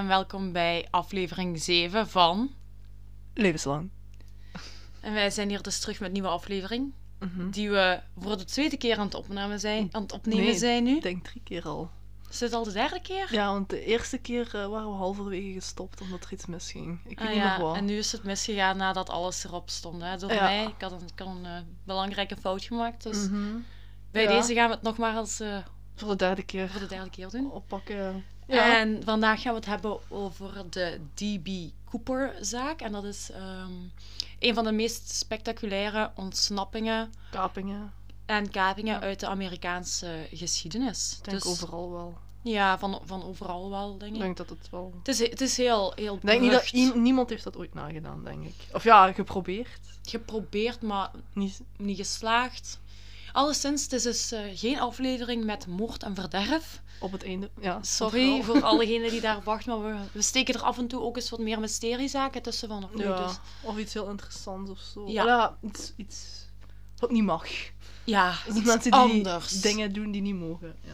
en welkom bij aflevering 7 van. Levenslang. En wij zijn hier dus terug met een nieuwe aflevering. Mhm. Die we voor de tweede keer aan het, opnemen zijn, aan het opnemen Nee, zijn nu. Ik denk drie keer al. Is dit al de derde keer? Ja, want de eerste keer eh, waren we halverwege gestopt omdat er iets misging. Ik weet Ah niet ja, meer wat. en nu is het misgegaan nadat alles erop stond. Hè? Door Ja. mij. Ik had een, ik had een eh, belangrijke fout gemaakt. Dus Mhm. bij Ja. deze gaan we het nogmaals eh Voor de derde keer voor de derde keer doen. oppakken. Ja. En vandaag gaan we het hebben over de D.B. Cooper-zaak. En dat is ehm, een van de meest spectaculaire ontsnappingen Kapingen. en kapingen Ja. uit de Amerikaanse geschiedenis. Ik denk Dus- overal wel. Ja, van, van overal wel, denk Ik ik. denk dat het wel... Het is, het is heel, heel Ik denk niet dat niemand heeft dat ooit nagedaan, denk ik. Of ja, geprobeerd. geprobeerd, maar Niet... niet geslaagd. Alleszins, het is dus eh, geen aflevering met moord en verderf. Op het einde. Ja, Sorry voor allegenen die daar wachten, maar we, we steken er af en toe ook eens wat meer mysteriezaken tussen van. Of, nee, Ja, dus, of iets heel interessants of zo. Ja. Ja, iets, iets wat niet mag. ja Dus iets mensen die anders. dingen doen die niet mogen. Ja.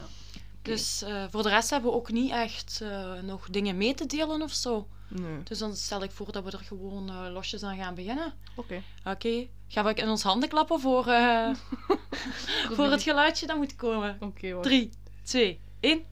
Dus eh, voor de rest hebben we ook niet echt eh, nog dingen mee te delen of zo. Nee. Dus dan stel ik voor dat we er gewoon eh, losjes aan gaan beginnen. Oké. Oké, gaan we in ons handen klappen voor, eh, voor het geluidje dat moet komen. Oké, wacht. 3, 2, 1.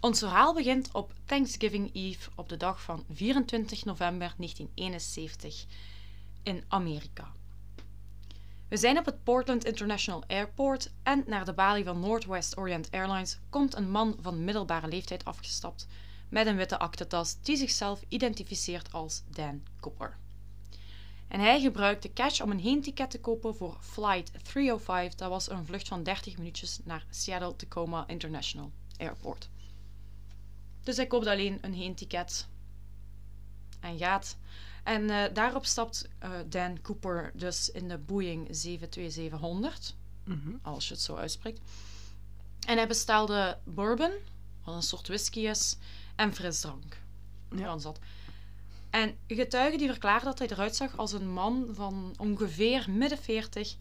Ons verhaal begint op Thanksgiving Eve op de dag van 24 november 1971 in Amerika. We zijn op het Portland International Airport en naar de balie van Northwest Orient Airlines komt een man van middelbare leeftijd afgestapt met een witte aktentas die zichzelf identificeert als Dan Cooper. En hij gebruikte cash om een heenticket te kopen voor Flight 305, dat was een vlucht van 30 minuutjes naar Seattle Tacoma International Airport. Dus hij koopt alleen een heenticket en gaat. En eh, daarop stapt eh, Dan Cooper dus in de Boeing 72700 Mhm. als je het zo uitspreekt. En hij bestelde bourbon, wat een soort whisky is, en frisdrank. Ja. Zat. En getuigen die verklaarden dat hij eruit zag als een man van ongeveer midden 40.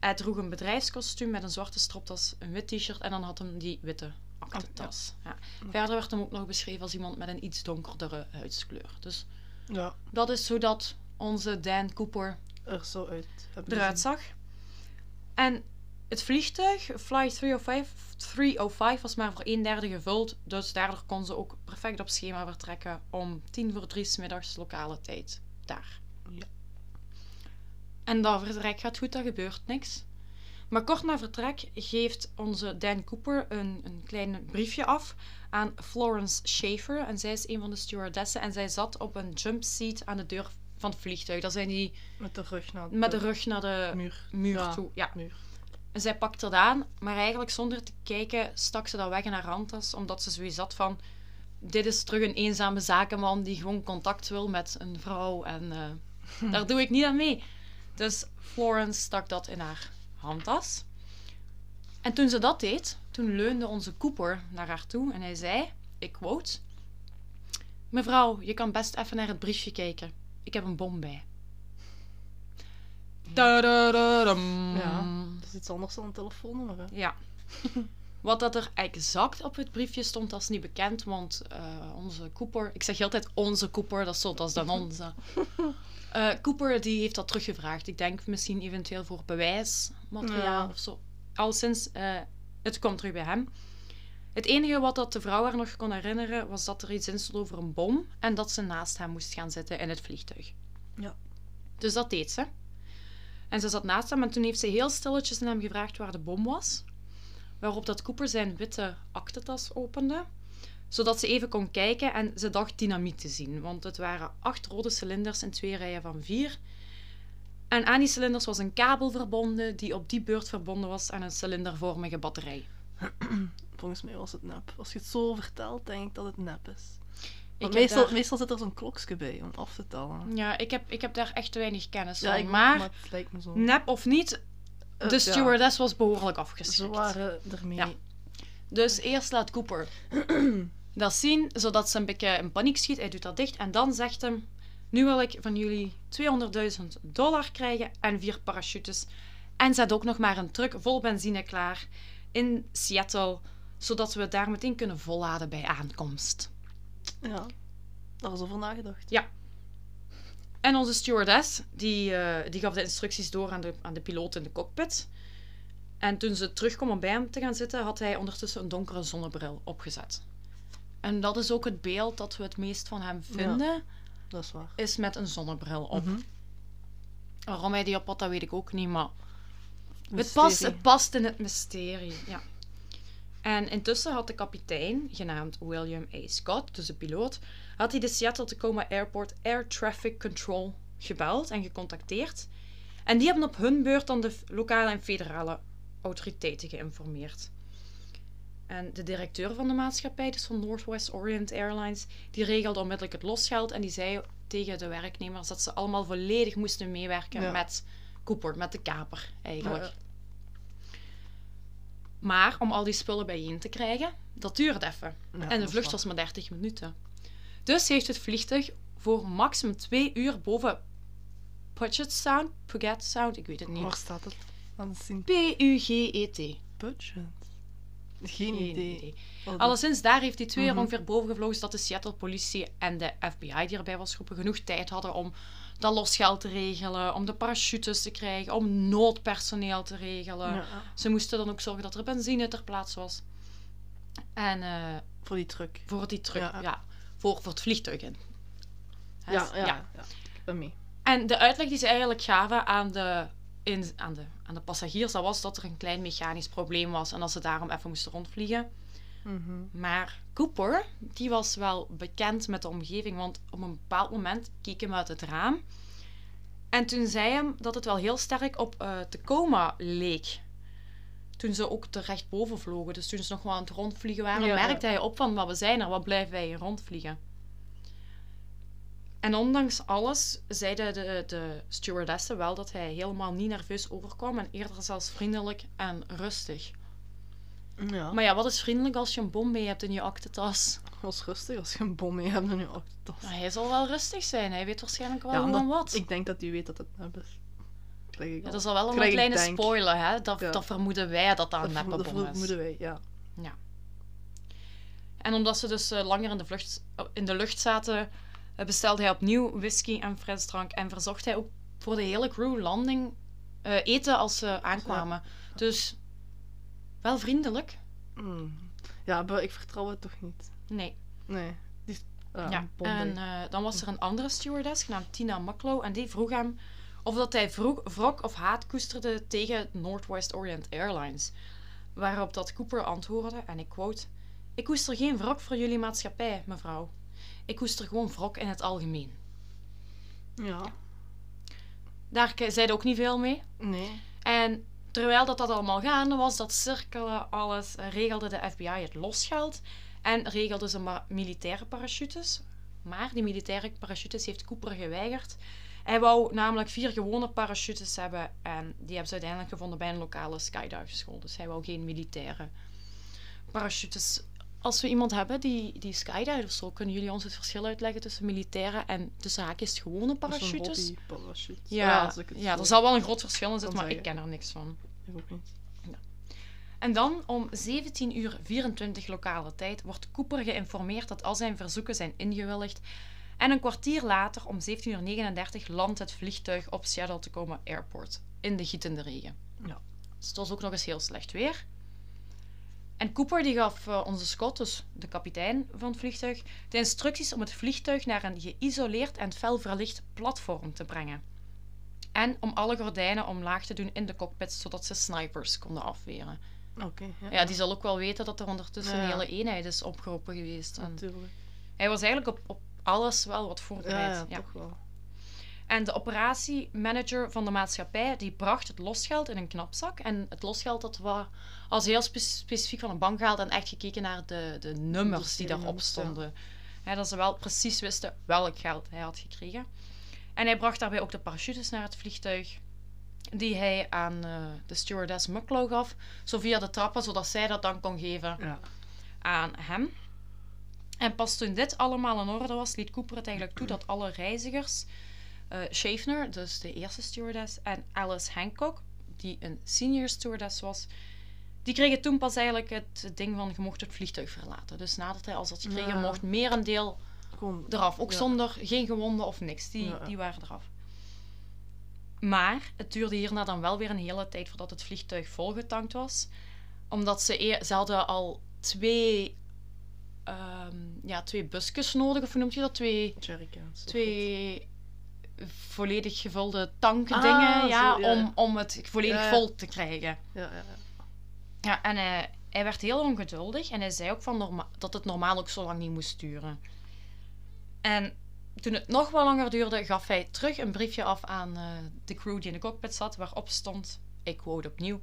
Hij droeg een bedrijfskostuum met een zwarte stropdas, een wit t-shirt en dan had hem die witte aktentas. Ja. Verder werd hem ook nog beschreven als iemand met een iets donkerdere huidskleur. Dus Ja, dat is hoe dat onze Dan Cooper er zo uit. eruit zag. En het vliegtuig, Flight 305, 305, was maar voor een derde gevuld. Dus daardoor kon ze ook perfect op schema vertrekken om tien voor drie middags lokale tijd daar. Ja. En dat vertrek gaat goed, dat gebeurt niks. Maar kort na vertrek geeft onze Dan Cooper een, een klein briefje af aan Florence Schaefer. En zij is een van de stewardessen en zij zat op een jumpseat aan de deur van het vliegtuig. Dat zijn die Met de rug naar met de rug naar de muur. muur Ja. toe. Ja. muur. En zij pakt het aan, maar eigenlijk zonder te kijken stak ze dat weg in haar handtas, omdat ze zoiets had van... Dit is terug een eenzame zakenman die gewoon contact wil met een vrouw en eh, daar doe ik niet aan mee. Dus Florence stak dat in haar handtas. En toen ze dat deed, toen leunde onze Cooper naar haar toe en hij zei, ik quote... Mevrouw, je kan best even naar het briefje kijken. Ik heb een bom bij. Ja, dat is iets anders dan een telefoonnummer. Hè. Ja. Wat dat er exact op het briefje stond, dat is niet bekend, want eh, onze Cooper... Ik zeg altijd onze Cooper, dat is zo, dat is dan onze. Eh, Cooper die heeft dat teruggevraagd. Ik denk misschien eventueel voor bewijsmateriaal Ja. of zo. Al sinds eh, het komt terug bij hem. Het enige wat dat de vrouw haar nog kon herinneren, was dat er iets in stond over een bom en dat ze naast hem moest gaan zitten in het vliegtuig. Ja. Dus dat deed ze. En ze zat naast hem en toen heeft ze heel stilletjes aan hem gevraagd waar de bom was. Waarop dat Cooper zijn witte aktentas opende, zodat ze even kon kijken en ze dacht dynamiet te zien. Want het waren acht rode cilinders in twee rijen van vier. En aan die cilinders was een kabel verbonden die op die beurt verbonden was aan een cilindervormige batterij. Volgens mij was het nep. Als je het zo vertelt, denk ik dat het nep is. Meestal, daar- meestal zit er zo'n klokje bij om af te tellen. Ja, ik heb, ik heb daar echt te weinig kennis Ja, van. ik, maar, het lijkt me zo. nep of niet, Eh, de stewardess was behoorlijk Ze afgeschrikt. waren ermee. Ja. Dus eerst laat Cooper dat zien, zodat ze een beetje in paniek schiet. Hij doet dat dicht en dan zegt hem... Nu wil ik van jullie 200.000 dollar krijgen en vier parachutes. En zet ook nog maar een truck vol benzine klaar in Seattle, zodat we daar meteen kunnen volladen bij aankomst. Ja, daar was over nagedacht. Ja. En onze stewardess, die, eh, die gaf de instructies door aan de, aan de piloot in de cockpit. En toen ze terugkwam om bij hem te gaan zitten, had hij ondertussen een donkere zonnebril opgezet. En dat is ook het beeld dat we het meest van hem vinden, Dat is waar. is met een zonnebril op. Mhm. Waarom hij die op had, dat weet ik ook niet, maar het past, het past in het mysterie. Ja. En intussen had de kapitein, genaamd William A. Scott, dus de piloot, had hij de Seattle Tacoma Airport Air Traffic Control gebeld en gecontacteerd. En die hebben op hun beurt dan de lokale en federale autoriteiten geïnformeerd. En de directeur van de maatschappij, dus van Northwest Orient Airlines, die regelde onmiddellijk het losgeld en die zei tegen de werknemers dat ze allemaal volledig moesten meewerken Ja. met Cooper, met de kaper eigenlijk. Ja. Maar om al die spullen bijeen te krijgen, dat duurde even. Ja, en de vlucht was maar 30 minuten. Dus heeft het vliegtuig voor maximum twee uur boven Puget Sound, Puget Sound, ik weet het niet. Waar staat het? Het zien. P-U-G-E-T. Geen Geen idee. idee. Oh, dat- Alleszins, daar heeft hij twee Mhm. ongeveer boven gevlogen, zodat de Seattle politie en de FBI die erbij was geroepen genoeg tijd hadden om dat losgeld te regelen, om de parachutes te krijgen, om noodpersoneel te regelen. Ja, Ze moesten dan ook zorgen dat er benzine ter plaatse was. En eh, voor die truck. voor die truck, Ja. ja, voor, voor het vliegtuig in. Ja, ja, ja. ja. Mee. En de uitleg die ze eigenlijk gaven aan de, in, aan, de, aan de passagiers, dat was dat er een klein mechanisch probleem was en dat ze daarom even moesten rondvliegen. Mhm. Maar Cooper, die was wel bekend met de omgeving, want op een bepaald moment keek hem uit het raam. En toen zei hem dat het wel heel sterk op eh Tacoma leek. Toen ze ook er recht boven vlogen. Dus toen ze nog wel aan het rondvliegen waren, Ja, ja. merkte hij op van, wat we zijn er, wat blijven wij hier rondvliegen? En ondanks alles zeiden de, de stewardessen wel dat hij helemaal niet nerveus overkwam en eerder zelfs vriendelijk en rustig. Ja, Maar ja, wat is vriendelijk als je een bom mee hebt in je aktentas? was rustig als je een bom mee hebt in je. Maar hij zal wel rustig zijn. Hij weet waarschijnlijk wel Ja, en wat. Ik denk dat hij weet dat het nep is. Ja, dat is al wel een kleine denk. spoiler, hè? Dat, Ja. dat vermoeden wij dat dat een neppe bom dat vermoeden wij, ja. En omdat ze dus eh, langer in de, vlucht, in de lucht zaten, bestelde hij opnieuw whisky en frisdrank. En verzocht hij ook voor de hele crew landing eh, eten als ze aankwamen. Dus wel vriendelijk. Mm. Ja, maar ik vertrouw het toch niet. Nee. Nee. Die ja, en eh, dan was er een andere stewardess genaamd Tina Mucklow en die vroeg hem of dat hij vroeg, wrok of haat koesterde tegen Northwest Orient Airlines. Waarop dat Cooper antwoordde, en ik quote, Ik koester geen wrok voor jullie maatschappij, mevrouw. Ik koester gewoon wrok in het algemeen. Ja. Daar ke- zei hij ook niet veel mee. Nee. En terwijl dat, dat allemaal gaande was, dat cirkelen, alles, eh, regelde de FBI het losgeld. En regelde ze maar militaire parachutes. Maar die militaire parachutes heeft Cooper geweigerd. Hij wou namelijk vier gewone parachutes hebben. En die hebben ze uiteindelijk gevonden bij een lokale skydive school. Dus hij wou geen militaire parachutes. Als we iemand hebben die, die skydive of zo, kunnen jullie ons het verschil uitleggen tussen militaire en tussen haakjes gewone parachutes? hobbyparachute. Ja, ja, zo er zal wel een groot verschil in zitten, maar ik ken er niks van. Ik ook niet. En dan om 17 uur 24 lokale tijd wordt Cooper geïnformeerd dat al zijn verzoeken zijn ingewilligd. En een kwartier later, om 17 uur 39, landt het vliegtuig op Seattle Tacoma Airport in de gietende regen. Ja. Dus het was ook nog eens heel slecht weer. En Cooper die gaf eh, onze Scott, dus de kapitein van het vliegtuig, de instructies om het vliegtuig naar een geïsoleerd en fel verlicht platform te brengen. En om alle gordijnen omlaag te doen in de cockpit, zodat ze snipers konden afweren. Oké, ja. Ja, die zal ook wel weten dat er ondertussen Ja. een hele eenheid is opgeroepen geweest. En natuurlijk. hij was eigenlijk op, op alles wel wat voorbereid. ja, Ja. toch wel. En de operatiemanager van de maatschappij die bracht het losgeld in een knapzak. En het losgeld dat was als heel spe- specifiek van een bank gehaald en echt gekeken naar de, de nummers die daarop stonden. Dat ze wel precies wisten welk geld hij had gekregen. En hij bracht daarbij ook de parachutes naar het vliegtuig. Die hij aan eh, de stewardess Mucklow gaf. Zo via de trappen, zodat zij dat dan kon geven Ja. aan hem. En pas toen dit allemaal in orde was, liet Cooper het eigenlijk toe dat alle reizigers, Schaffner, dus de eerste stewardess, en Alice Hancock, die een senior stewardess was, die kregen toen pas eigenlijk het ding van je mocht het vliegtuig verlaten. Dus nadat hij als had gekregen, Ja. mocht merendeel Gewoon eraf. Ook ja. zonder geen gewonden of niks. Die, Ja, die waren eraf. Maar het duurde hierna dan wel weer een hele tijd voordat het vliegtuig volgetankt was. Omdat ze, eer, ze hadden al twee, ehm, ja, twee busjes nodig, of hoe noemt je dat? Twee, Jerrycans. twee volledig gevulde tankdingen, Ah, ja, zo, ja, om, om het volledig Ja, vol te krijgen. Ja, ja, ja. Ja, en hij, hij werd heel ongeduldig en hij zei ook van dat het normaal ook zo lang niet moest duren. En toen het nog wel langer duurde, gaf hij terug een briefje af aan eh, de crew die in de cockpit zat, waarop stond, ik quote opnieuw,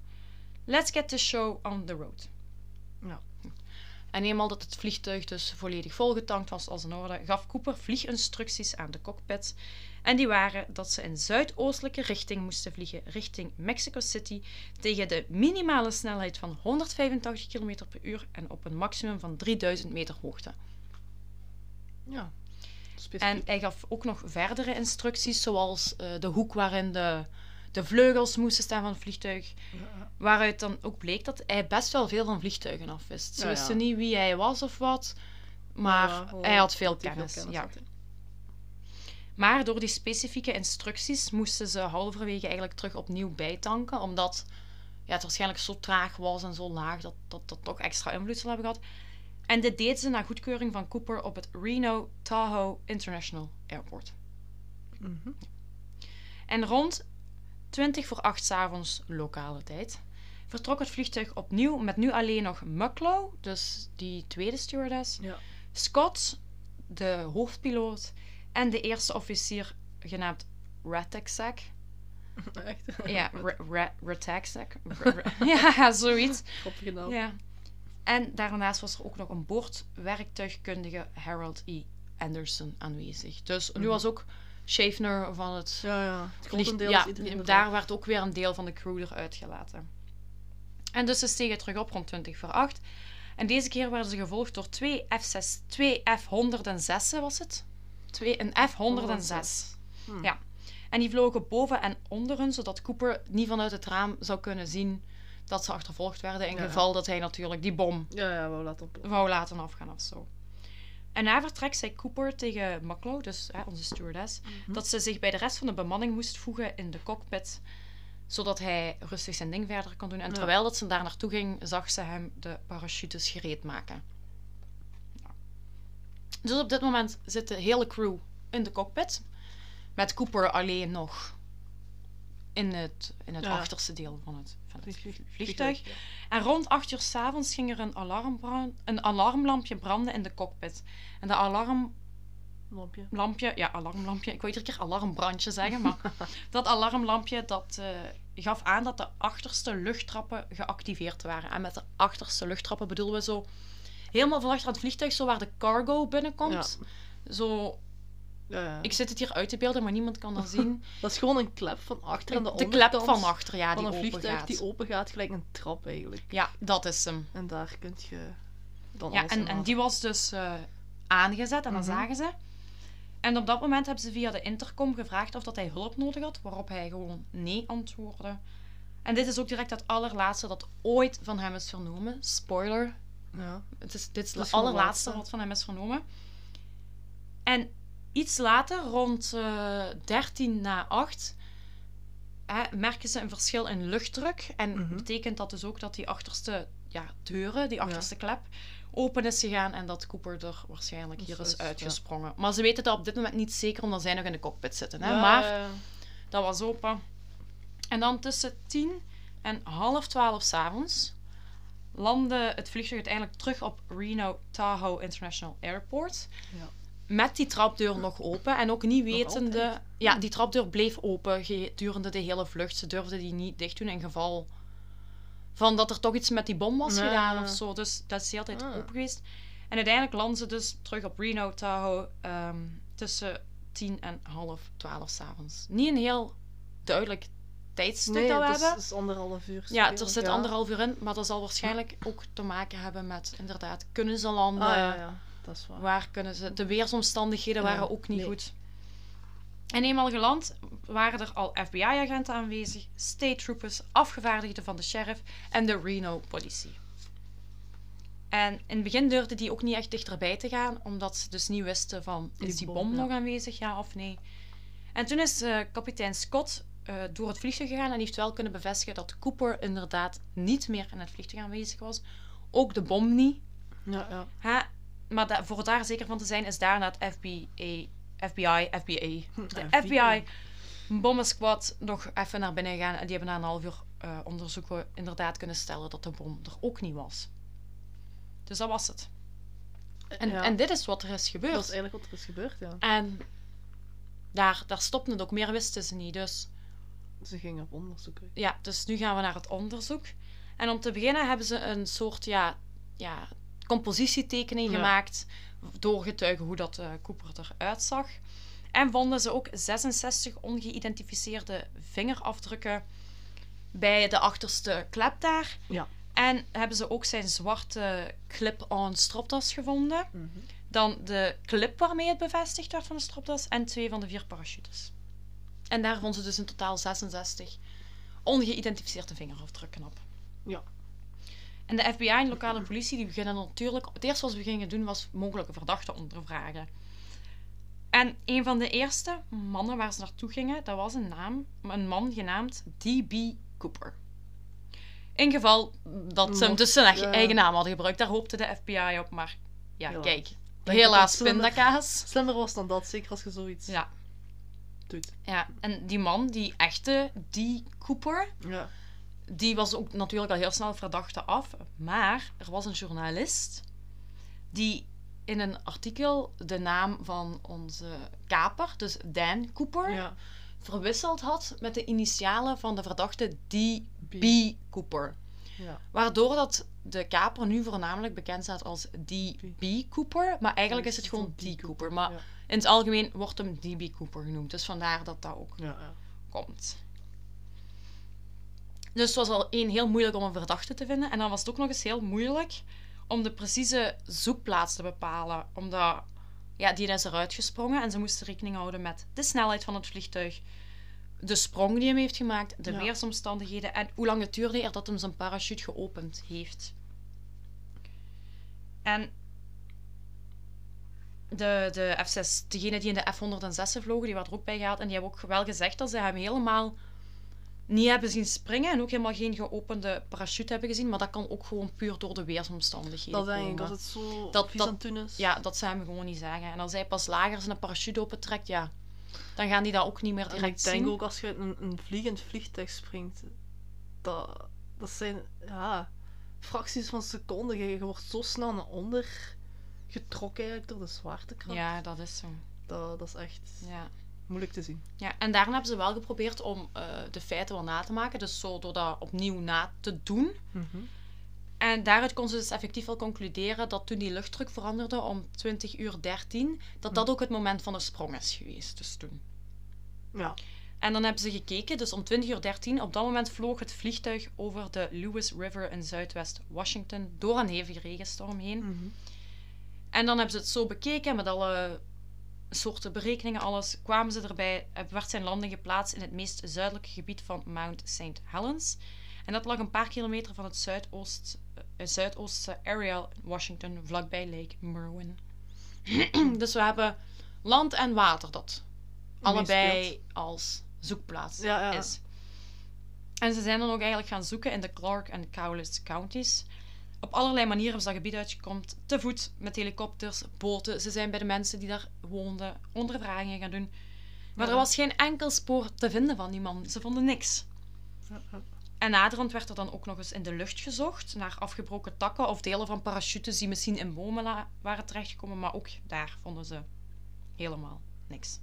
Let's get the show on the road. Ja. En eenmaal dat het vliegtuig dus volledig volgetankt was als in orde, gaf Cooper vlieginstructies aan de cockpit. En die waren dat ze in zuidoostelijke richting moesten vliegen, richting Mexico City, tegen de minimale snelheid van 185 km per uur en op een maximum van 3000 meter hoogte. Ja. Specifiek. En hij gaf ook nog verdere instructies, zoals eh, de hoek waarin de, de vleugels moesten staan van het vliegtuig. Ja, Waaruit dan ook bleek dat hij best wel veel van vliegtuigen af wist. Ze Ja, ja. wisten niet wie hij was of wat, maar gewoon hij had veel kennis. ja. had. Maar door die specifieke instructies moesten ze halverwege eigenlijk terug opnieuw bijtanken, omdat ja, het waarschijnlijk zo traag was en zo laag dat dat, dat toch extra invloed zal hebben gehad. En dit deed ze na goedkeuring van Cooper op het Reno Tahoe International Airport. Mhm. En rond 20 voor 8 s'avonds lokale tijd vertrok het vliegtuig opnieuw met nu alleen nog Mucklow, dus die tweede stewardess, Ja. Scott, de hoofdpiloot, en de eerste officier genaamd Rataksak. Echt? Ja, Wat Ra- Ra- Rataksak. Ra- Ra- ja, zoiets. grappige naam. Ja. En daarnaast was er ook nog een boordwerktuigkundige Harold E. Anderson aanwezig. Dus nu Mhm. was ook Schaffner van het Ja, ja. Het vlieg- ja, daar werd ook weer een deel van de crew eruit gelaten. En dus ze stegen terug op rond 20 voor 8. En deze keer werden ze gevolgd door twee F6, twee F-106 was het? Twee, een F-106. Hmm. Ja. En die vlogen boven en onder hun, zodat Cooper niet vanuit het raam zou kunnen zien dat ze achtervolgd werden. In Ja. geval dat hij natuurlijk die bom Ja, ja, we laten wou laten afgaan of zo. En na vertrek zei Cooper tegen Mucklow, dus hè, onze stewardess, Mhm. dat ze zich bij de rest van de bemanning moest voegen in de cockpit, zodat hij rustig zijn ding verder kon doen. En Ja. terwijl dat ze daar naartoe ging, zag ze hem de parachutes gereed maken. Dus op dit moment zit de hele crew in de cockpit, met Cooper alleen nog in het, in het Ja. achterste deel van het, van het Vlieg- vliegtuig. ja. En rond 8 uur s'avonds ging er een, alarmbran- een alarmlampje branden in de cockpit. En dat alarmlampje, Lampje. ja, alarmlampje, ik wil iedere keer alarmbrandje zeggen, maar dat alarmlampje dat eh, gaf aan dat de achterste luchttrappen geactiveerd waren. En met de achterste luchttrappen bedoelen we zo helemaal van achter aan het vliegtuig, zo waar de cargo binnenkomt. Zo, Ja, ja. ik zit het hier uit te beelden, maar niemand kan dat zien. Dat is gewoon een klep van achter aan de, De klep onderkant van achter, ja, van die een vliegtuig gaat. die open gaat, gelijk een trap eigenlijk. Ja, dat is hem. En daar kun je dan Ja, en, en die was dus eh, aangezet en dat Mhm. zagen ze. En op dat moment hebben ze via de intercom gevraagd of dat hij hulp nodig had, waarop hij gewoon nee antwoordde. En dit is ook direct het allerlaatste dat ooit van hem is vernomen. Spoiler, Ja. het is, dit is het allerlaatste laatste. wat van hem is vernomen. En iets later, rond eh 13 na 8, hè, merken ze een verschil in luchtdruk. En Mhm. betekent dat dus ook dat die achterste ja, deuren, die Ja. achterste klep, open is gegaan en dat Cooper er waarschijnlijk hier is ja. uitgesprongen. Maar ze weten dat op dit moment niet zeker, omdat zij nog in de cockpit zitten. Hè? Ja, maar dat was open. En dan tussen 10 en half 12 s'avonds landde het vliegtuig uiteindelijk terug op Reno Tahoe International Airport. Ja. Met die trapdeur nog open en ook niet wetende. Ja, die trapdeur bleef open gedurende de hele vlucht. Ze durfden die niet dicht doen in geval van dat er toch iets met die bom was gedaan of zo. Dus dat is de hele tijd Ah. open geweest. En uiteindelijk landden ze dus terug op Reno Tahoe ehm, tussen 10 en half 12 s'avonds. Niet een heel duidelijk tijdstuk Nee, dat we is, hebben. het is anderhalf uur. Ja, er zit ja. anderhalf uur in, maar dat zal waarschijnlijk ook te maken hebben met inderdaad, kunnen ze landen? Ah, ja, ja. dat is waar. Waar kunnen ze... De weersomstandigheden waren ook niet nee. goed. En eenmaal geland waren er al FBI-agenten aanwezig, state troopers, afgevaardigden van de sheriff en de Reno politie. En in het begin durfden die ook niet echt dichterbij te gaan, omdat ze dus niet wisten van, Die is die bom, nog aanwezig, ja of nee? En toen is eh, kapitein Scott eh, door het vliegtuig gegaan en heeft wel kunnen bevestigen dat Cooper inderdaad niet meer in het vliegtuig aanwezig was. Ook de bom niet. Ja, ja. Maar da- voor daar zeker van te zijn, is daarna het FBI, FBI, FBI, de FBI. FBI bommensquad nog even naar binnen gegaan. En die hebben na een half uur eh, onderzoeken inderdaad kunnen stellen dat de bom er ook niet was. Dus dat was het. En, Ja. en dit is wat er is gebeurd. Dat is eigenlijk wat er is gebeurd, ja. En daar, daar stopte het ook. Meer wisten ze niet. Dus Ze gingen op onderzoek. hè. ja, dus nu gaan we naar het onderzoek. En om te beginnen hebben ze een soort ja, ja, compositietekening Ja. gemaakt. Doorgetuigen hoe dat eh Cooper eruit zag. En vonden ze ook 66 ongeïdentificeerde vingerafdrukken bij de achterste klep daar. Ja. En hebben ze ook zijn zwarte clip-on stropdas gevonden. Dan de clip waarmee het bevestigd werd van de stropdas. En twee van de vier parachutes. En daar vonden ze dus in totaal 66 ongeïdentificeerde vingerafdrukken op. Ja. En de FBI en de lokale politie die beginnen natuurlijk... Het eerste wat ze gingen doen was mogelijke verdachten ondervragen. En een van de eerste mannen waar ze naartoe gingen, dat was een, naam, een man genaamd D.B. Cooper. In geval dat ze hem dus zijn eigen, naam hadden gebruikt. Daar hoopte de FBI op, maar ja, kijk. Helaas pindakaas. Slimmer was dan dat, zeker als je zoiets Ja, doet. ja, en die man, die echte D. Cooper, Ja. die was ook natuurlijk al heel snel verdachte af. Maar er was een journalist die in een artikel de naam van onze kaper, dus Dan Cooper, Ja. verwisseld had met de initialen van de verdachte D.B. Cooper. Ja. Waardoor dat de kaper nu voornamelijk bekend staat als D.B. Cooper, maar eigenlijk is het gewoon D. Cooper. Maar. In het algemeen wordt hem D.B. Cooper genoemd. Dus vandaar dat dat ook Ja, ja. komt. Dus het was al één heel moeilijk om een verdachte te vinden. En dan was het ook nog eens heel moeilijk om de precieze zoekplaats te bepalen. Omdat ja, die is eruit gesprongen en ze moesten rekening houden met de snelheid van het vliegtuig, de sprong die hem heeft gemaakt, de Ja. weersomstandigheden en hoe lang het duurde eer dat hem zijn parachute geopend heeft. En de, de F6, degene die in de F-106 vlogen, die werd er ook bij gehaald. En die hebben ook wel gezegd dat ze hem helemaal niet hebben zien springen. En ook helemaal geen geopende parachute hebben gezien. Maar dat kan ook gewoon puur door de weersomstandigheden Dat denk ik, als het zo Dat- vies dat- aan is. Ja, dat ze hem gewoon niet zeggen. En als hij pas lager zijn parachute opentrekt, ja, dan gaan die dat ook niet meer En direct ik denk zien. ook als je uit een, een vliegend vliegtuig springt, dat, dat zijn ja, fracties van seconden. Je, je wordt zo snel naar onder getrokken eigenlijk door de zwaartekracht. Ja, dat is zo. Dat, dat is echt Ja. moeilijk te zien. Ja, en daarna hebben ze wel geprobeerd om eh, de feiten wel na te maken. Dus zo door dat opnieuw na te doen. En daaruit kon ze dus effectief wel concluderen dat toen die luchtdruk veranderde om 20 uur 13, dat dat ook het moment van de sprong is geweest. Dus toen. Ja. En dan hebben ze gekeken, dus om 20 uur 13, op dat moment vloog het vliegtuig over de Lewis River in zuidwest Washington door een hevige regenstorm heen. Mhm. En dan hebben ze het zo bekeken met alle soorten berekeningen, alles. Kwamen ze erbij, eh, werd zijn landing geplaatst in het meest zuidelijke gebied van Mount St. Helens. En dat lag een paar kilometer van het zuidoost, eh, zuidoostse area in Washington, vlakbij Lake Merwin. dus we hebben land en water dat allebei als zoekplaats Ja, ja. is. En ze zijn dan ook eigenlijk gaan zoeken in de Clark en Cowlitz counties. Op allerlei manieren ze dat gebied uitgekomen. Te voet, met helikopters, boten. Ze zijn bij de mensen die daar woonden ondervragingen gaan doen. Maar Ja. er was geen enkel spoor te vinden van die man. Ze vonden niks. Ja. En naderhand werd er dan ook nog eens in de lucht gezocht naar afgebroken takken of delen van parachutes die misschien in bomen waren terechtgekomen. Maar ook daar vonden ze helemaal niks.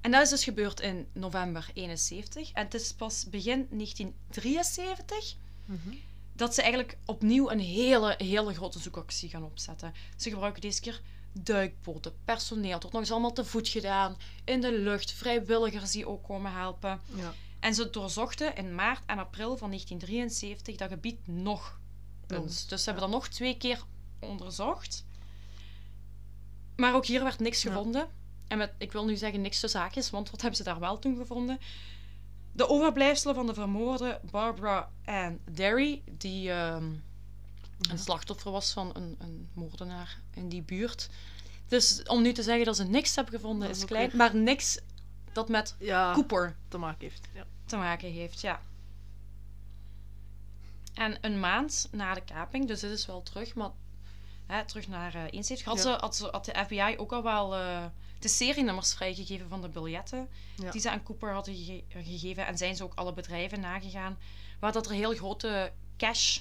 En dat is dus gebeurd in november 71. En het is pas begin 1973 Mhm. Dat ze eigenlijk opnieuw een hele, hele grote zoekactie gaan opzetten. Ze gebruiken deze keer duikboten, personeel. Het wordt nog eens allemaal te voet gedaan. In de lucht, vrijwilligers die ook komen helpen. Ja. En ze doorzochten in maart en april van 1973 dat gebied nog eens. Dus ze hebben dan nog twee keer onderzocht. Maar ook hier werd niks Ja. gevonden. En met, ik wil nu zeggen niks tussen haakjes, want wat hebben ze daar wel toen gevonden? De overblijfselen van de vermoorde Barbara Ann Derry, die ehm, een slachtoffer was van een, een moordenaar in die buurt. Dus om nu te zeggen dat ze niks hebben gevonden Dat is klein, weer- maar niks dat met Ja, Cooper te maken heeft. Ja. te maken heeft, ja. En een maand na de kaping, dus dit is wel terug, maar hè, terug naar eh 71, had, Ja. ze, had, de FBI ook al wel eh, de serienummers vrijgegeven van de biljetten Ja. die ze aan Cooper hadden gege- gegeven. En zijn ze ook alle bedrijven nagegaan waar dat er heel grote cash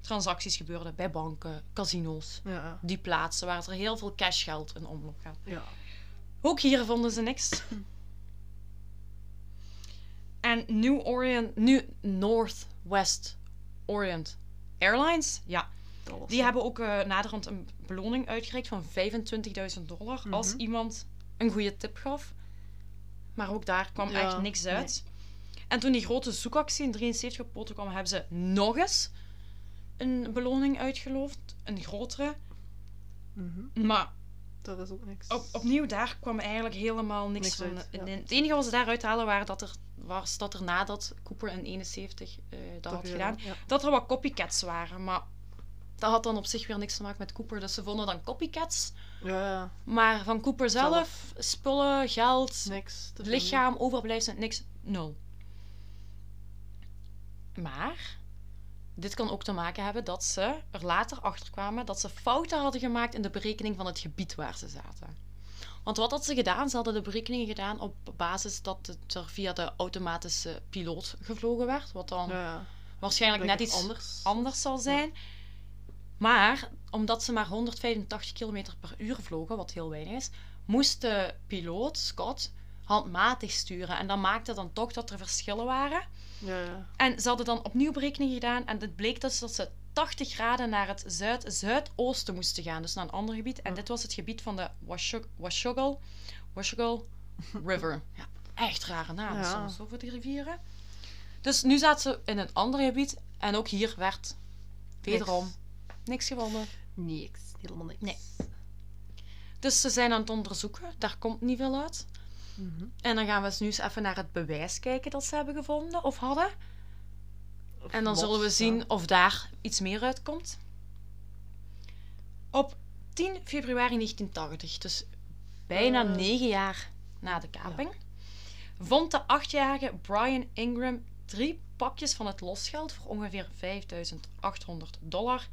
transacties gebeurden bij banken, casino's, Ja, ja. die plaatsen waar er heel veel cashgeld in omloop gaat. ja. Ook hier vonden ze niks. En New Orient, New Northwest Orient Airlines, ja, Die hebben ook eh, naderhand een beloning uitgereikt van 25.000 dollar als Mhm. iemand een goede tip gaf. Maar ook daar kwam Ja, echt niks uit. En toen die grote zoekactie in 73 op poten kwam, hebben ze nog eens een beloning uitgeloofd, een grotere. Mhm. Maar Dat is ook niks. op, opnieuw, daar kwam eigenlijk helemaal niks, Niks van. uit, ja. Het enige wat ze daaruit halen waren dat er, was dat er nadat Cooper in 71 eh, dat Toch had gedaan, Ja. dat er wat copycats waren. Maar dat had dan op zich weer niks te maken met Cooper. Dus ze vonden dan copycats. ja, ja. Maar van Cooper zelf, spullen, geld, Niks. lichaam, overblijfselen, niks. Nul. Maar dit kan ook te maken hebben dat ze er later achter kwamen dat ze fouten hadden gemaakt in de berekening van het gebied waar ze zaten. Want wat had ze gedaan? Ze hadden de berekeningen gedaan op basis dat het er via de automatische piloot gevlogen werd. Wat dan Ja, waarschijnlijk net iets anders. anders zal zijn. Maar omdat ze maar 185 km per uur vlogen, wat heel weinig is, moest de piloot, Scott, handmatig sturen. En dat maakte dan toch dat er verschillen waren. Ja, ja. En ze hadden dan opnieuw berekeningen gedaan en het bleek dus dat ze 80 graden naar het zuid-zuidoosten moesten gaan, dus naar een ander gebied. En Ja. dit was het gebied van de Washogal, Washogal River. Ja, echt rare naam soms over die rivieren. Dus nu zaten ze in een ander gebied en ook hier werd wederom niks gevonden. Niks. Helemaal niks. Nee. Dus ze zijn aan het onderzoeken, daar komt niet veel uit. Mhm. En dan gaan we eens nu eens even naar het bewijs kijken dat ze hebben gevonden of hadden. Of En dan los, zullen we ja. zien of daar iets meer uitkomt. Op 10 februari 1980, dus bijna Eh. negen jaar na de kaping, vond de achtjarige Brian Ingram drie pakjes van het losgeld voor ongeveer 5800 dollar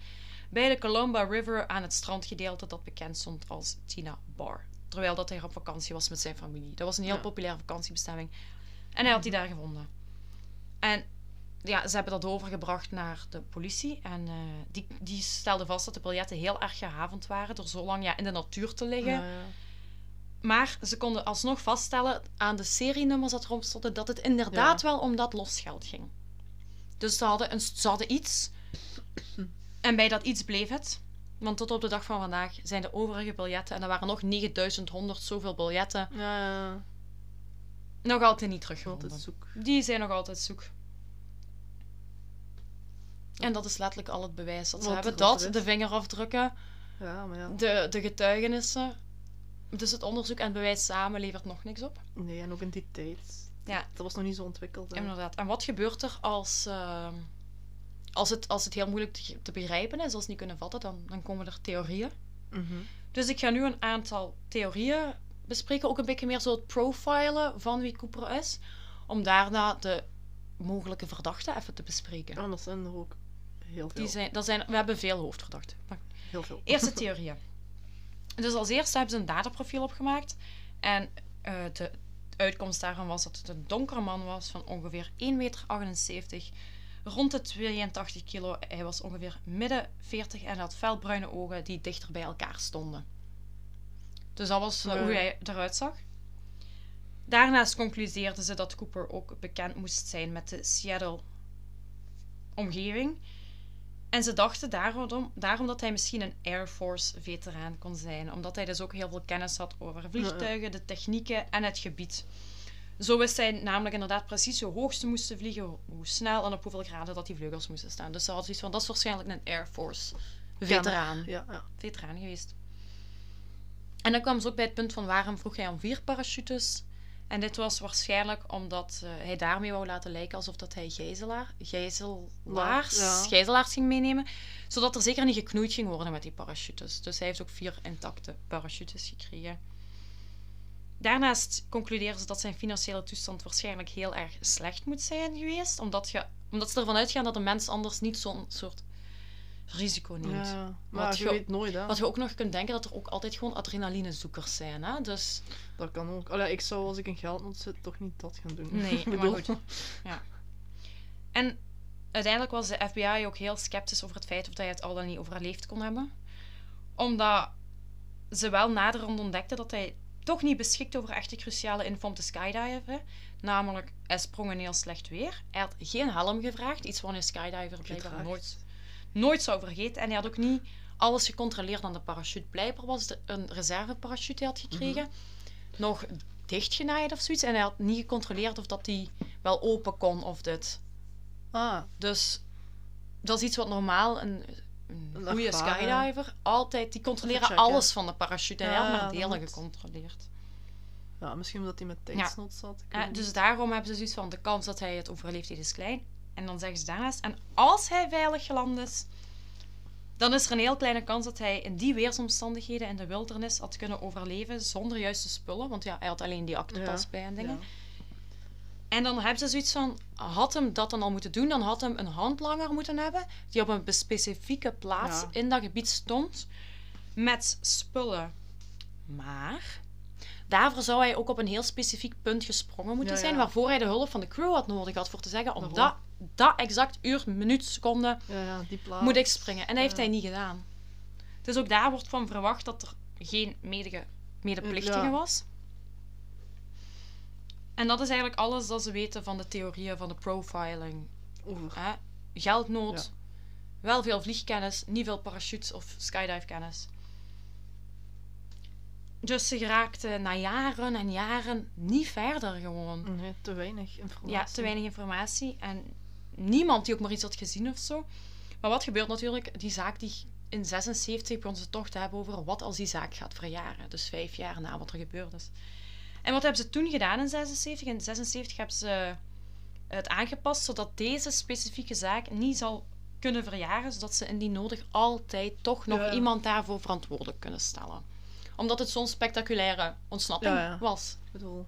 bij de Columba River aan het strandgedeelte dat bekend stond als Tina Bar. Terwijl dat hij op vakantie was met zijn familie. Dat was een heel Ja. populaire vakantiebestemming. En hij had die daar gevonden. En ja, ze hebben dat overgebracht naar de politie. En eh, die, die stelde vast dat de biljetten heel erg gehavend waren door zo lang ja, in de natuur te liggen. Ja, ja. Maar ze konden alsnog vaststellen aan de serienummers dat erop stonden dat het inderdaad wel om dat losgeld ging. Dus ze hadden, een, ze hadden iets. En bij dat iets bleef het. Want tot op de dag van vandaag zijn de overige biljetten, en er waren nog 9100 zoveel biljetten, nog altijd niet Altijd teruggevonden. zoek. Die zijn nog altijd zoek. En dat is letterlijk al het bewijs dat ze Wat- hebben. Dat, de vingerafdrukken, Ja, maar ja. de, de getuigenissen. Dus het onderzoek en het bewijs samen levert nog niks op. Nee, en ook in die tijd. Ja. Dat was nog niet zo ontwikkeld. hè. Inderdaad. En wat gebeurt er als, ehm, als, het, als het heel moeilijk te, te begrijpen is, als ze niet kunnen vatten, dan, dan komen er theorieën. Mhm. Dus ik ga nu een aantal theorieën bespreken, ook een beetje meer zo het profilen van wie Cooper is, om daarna de mogelijke verdachten even te bespreken. Ja, dat zijn er ook heel veel. Die zijn, dat zijn, we hebben veel hoofdverdachten. Maar Heel veel. Eerste theorieën. Dus als eerste hebben ze een dataprofiel opgemaakt. En eh, de uitkomst daarvan was dat het een donkere man was van ongeveer 1,78 meter, rond de 82 kilo. Hij was ongeveer midden 40 en had felbruine ogen die dichter bij elkaar stonden. Dus dat was eh, hoe hij eruit zag. Daarnaast concludeerden ze dat Cooper ook bekend moest zijn met de Seattle-omgeving. En ze dachten daarom, daarom dat hij misschien een Air Force-veteraan kon zijn. Omdat hij dus ook heel veel kennis had over vliegtuigen, de technieken en het gebied. Zo wist hij namelijk inderdaad precies hoe hoog ze moesten vliegen, hoe snel en op hoeveel graden dat die vleugels moesten staan. Dus ze hadden zoiets van, dat is waarschijnlijk een Air Force veteraan. Ja, ja. Veteraan geweest. En dan kwam ze ook bij het punt van waarom vroeg hij om vier parachutes. En dit was waarschijnlijk omdat eh, hij daarmee wou laten lijken alsof dat hij gijzelaar, gijzelaars, Ja. gijzelaars ging meenemen. Zodat er zeker niet geknoeid ging worden met die parachutes. Dus hij heeft ook vier intacte parachutes gekregen. Daarnaast concluderen ze dat zijn financiële toestand waarschijnlijk heel erg slecht moet zijn geweest. Omdat, je, omdat ze ervan uitgaan dat een mens anders niet zo'n soort risico neemt. Ja, maar Wat je je- weet nooit, hè. Wat je ook nog kunt denken dat er ook altijd gewoon adrenalinezoekers zijn. Hè? Dus Dat kan ook. Allee, ik zou als ik in geldnood zit toch niet dat gaan doen. Nee, maar goed. En uiteindelijk was de FBI ook heel sceptisch over het feit of hij het al dan niet overleefd kon hebben. Omdat ze wel naderhand ontdekten dat hij toch niet beschikt over echte cruciale info om te skydiven. Namelijk, hij sprong in heel slecht weer. Hij had geen helm gevraagd, iets wat een skydiver blijkbaar nooit, nooit zou vergeten. En hij had ook niet alles gecontroleerd aan de parachute. Blijkbaar was het een reserveparachute die hij had gekregen. Nog dichtgenaaid of zoiets. En hij had niet gecontroleerd of dat die wel open kon of dit. Ah, Dus dat is iets wat normaal een, een goede skydiver altijd... Die controleren alles van de parachute. En hij had Ja, maar delen gecontroleerd. ja, misschien omdat hij met tijdsnood zat. weet dus daarom hebben ze zoiets van... De kans dat hij het overleeft is klein. En dan zeggen ze daarnaast... En als hij veilig geland is... Dan is er een heel kleine kans dat hij in die weersomstandigheden in de wildernis had kunnen overleven zonder juiste spullen. Want ja, hij had alleen die Ja, bij en dingen. Ja. En dan hebben ze zoiets van, had hem dat dan al moeten doen, dan had hem een handlanger moeten hebben, die op een specifieke plaats Ja. in dat gebied stond, met spullen. Maar daarvoor zou hij ook op een heel specifiek punt gesprongen moeten Ja, zijn, ja. waarvoor hij de hulp van de crew had nodig had voor te zeggen, Daarom. dat, dat exact uur, minuut, seconde Ja, ja, die plaats. moet ik springen. En dat heeft hij niet gedaan. Dus ook daar wordt van verwacht dat er geen medige, medeplichtige was. En dat is eigenlijk alles dat ze weten van de theorieën van de profiling. Over. Hè? Geldnood, wel veel vliegkennis, niet veel parachutes of skydive-kennis. Dus ze geraakten na jaren en jaren niet verder gewoon. Nee, te weinig informatie. Ja, te weinig informatie. En niemand die ook maar iets had gezien of zo. Maar wat gebeurt natuurlijk? Die zaak die in 76 begon ze toch te hebben over wat als die zaak gaat verjaren. Dus vijf jaar na wat er gebeurd is. En wat hebben ze toen gedaan in 76? In 76 hebben ze het aangepast zodat deze specifieke zaak niet zal kunnen verjaren, zodat ze indien nodig altijd toch nog Ja. iemand daarvoor verantwoordelijk kunnen stellen. Omdat het zo'n spectaculaire ontsnapping Ja, ja. was. Ik bedoel,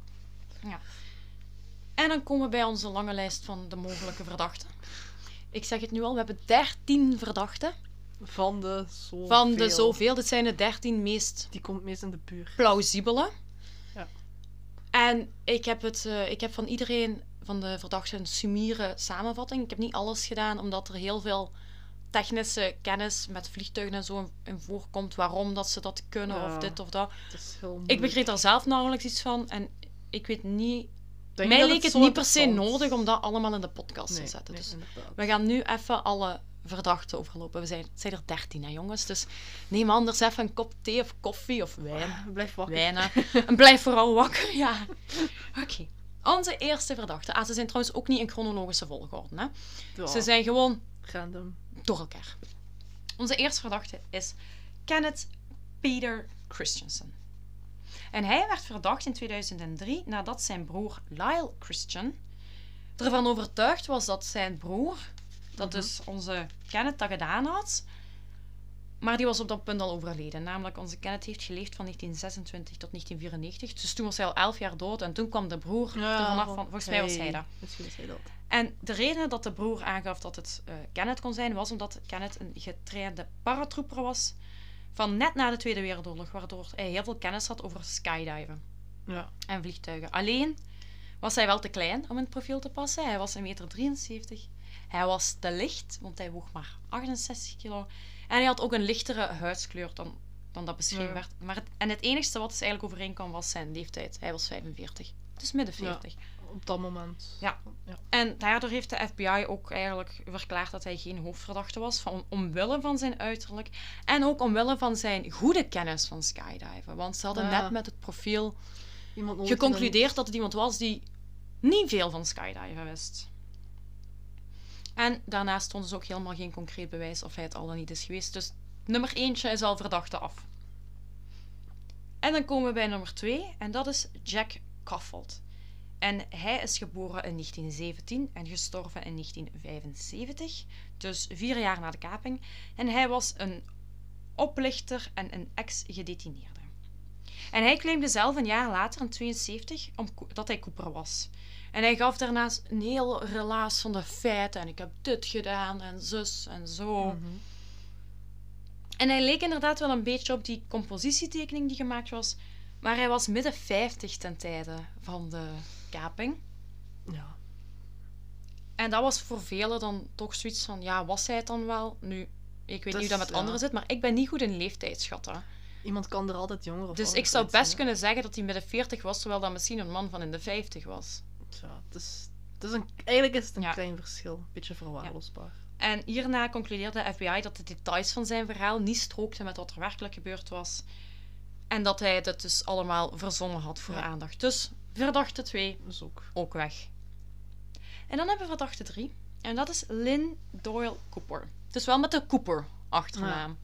En dan komen we bij onze lange lijst van de mogelijke verdachten. Ik zeg het nu al, we hebben 13 verdachten. van de zoveel. Van de zoveel, dit zijn de 13 meest Die komt meest in de buurt. plausibele. En ik heb, het, eh, ik heb van iedereen van de verdachten een sumiere samenvatting. Ik heb niet alles gedaan, omdat er heel veel technische kennis met vliegtuigen en zo in- voorkomt. Waarom dat ze dat kunnen Ja. of dit of dat. Ik begreep daar zelf nauwelijks iets van. En ik weet niet... Denk mij leek het niet per se nodig om dat allemaal in de podcast nee, te zetten. nee, Dus we gaan nu even alle verdachten overlopen. We zijn, het zijn er 13, hè, jongens. Dus neem anders even een kop thee of koffie of wijn. Blijf wakker. Wijnen. En blijf vooral wakker. Ja. Oké. Onze eerste verdachten. Ah, ze zijn trouwens ook niet in chronologische volgorde. Hè? Ja, Ze zijn gewoon random. door elkaar. Onze eerste verdachte is Kenneth Peter Christensen. En hij werd verdacht in 2003 nadat zijn broer Lyle Christian ervan overtuigd was dat zijn broer, dat Mhm. dus onze Kenneth, dat gedaan had. Maar die was op dat punt al overleden. Namelijk, onze Kenneth heeft geleefd van 1926 tot 1994. Dus toen was hij al 11 jaar dood. En toen kwam de broer er vanaf. Van, volgens mij was hij dat. Misschien was hij dat. En de reden dat de broer aangaf dat het eh, Kenneth kon zijn, was omdat Kenneth een getrainde paratrooper was van net na de Tweede Wereldoorlog, waardoor hij heel veel kennis had over skydiven Ja. en vliegtuigen. Alleen was hij wel te klein om in het profiel te passen. Hij was 1,73 meter. Hij was te licht, want hij woog maar 68 kilo. En hij had ook een lichtere huidskleur dan, dan dat beschreven Ja. werd. Maar het, en het enigste wat dus eigenlijk overeenkwam was zijn leeftijd. Hij was 45. Dus midden Ja. 40. Op dat moment. Ja. ja. En daardoor heeft de FBI ook eigenlijk verklaard dat hij geen hoofdverdachte was, van, omwille van zijn uiterlijk en ook omwille van zijn goede kennis van skydiven. Want ze hadden net met het profiel geconcludeerd dat het iemand was die niet veel van skydiven wist. En daarnaast stond dus ook helemaal geen concreet bewijs of hij het al dan niet is geweest. Dus nummer eentje is al verdachte af. En dan komen we bij nummer 2 en dat is Jack Coffold. En hij is geboren in 1917 en gestorven in 1975, dus vier jaar na de kaping. En hij was een oplichter en een ex-gedetineerde. En hij claimde zelf een jaar later, in 72, om, dat hij Cooper was. En hij gaf daarnaast een heel relaas van de feiten. En ik heb dit gedaan en zus en zo. Mhm. En hij leek inderdaad wel een beetje op die compositietekening die gemaakt was. Maar hij was midden 50 ten tijde van de kaping. Ja. En dat was voor velen dan toch zoiets van, ja, was hij het dan wel? Nu, ik weet niet hoe dat met ja. anderen zit, maar ik ben niet goed in leeftijdschatten. Iemand kan er altijd jonger of Dus ik zou best kunnen zeggen dat hij midden 40 was, terwijl dat misschien een man van in de 50 was. Ja, het is, het is een, eigenlijk is het een Ja. klein verschil. Beetje verwaarloosbaar. En hierna concludeerde de FBI dat de details van zijn verhaal niet strookten met wat er werkelijk gebeurd was. En dat hij dat dus allemaal verzonnen had voor Ja. aandacht. Dus verdachte 2 Dus ook. ook weg. En dan hebben we verdachte 3. En dat is Lynn Doyle Cooper. Dus wel met de Cooper achternaam.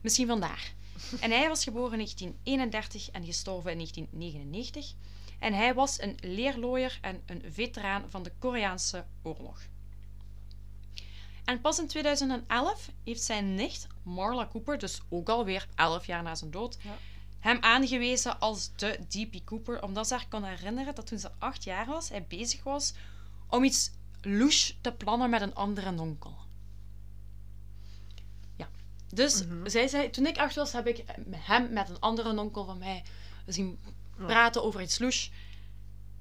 Misschien vandaar. En hij was geboren in 1931 en gestorven in 1999. En hij was een leerlooier en een veteraan van de Koreaanse oorlog. En pas in 2011 heeft zijn nicht, Marla Cooper, dus ook alweer 11 jaar na zijn dood, Ja. hem aangewezen als de D.P. Cooper, omdat ze haar kon herinneren dat toen ze 8 jaar was, hij bezig was om iets louche te plannen met een andere onkel. Ja. Dus Mhm. zij zei, toen ik acht was, heb ik hem met een andere onkel van mij zien. Praten over iets louche.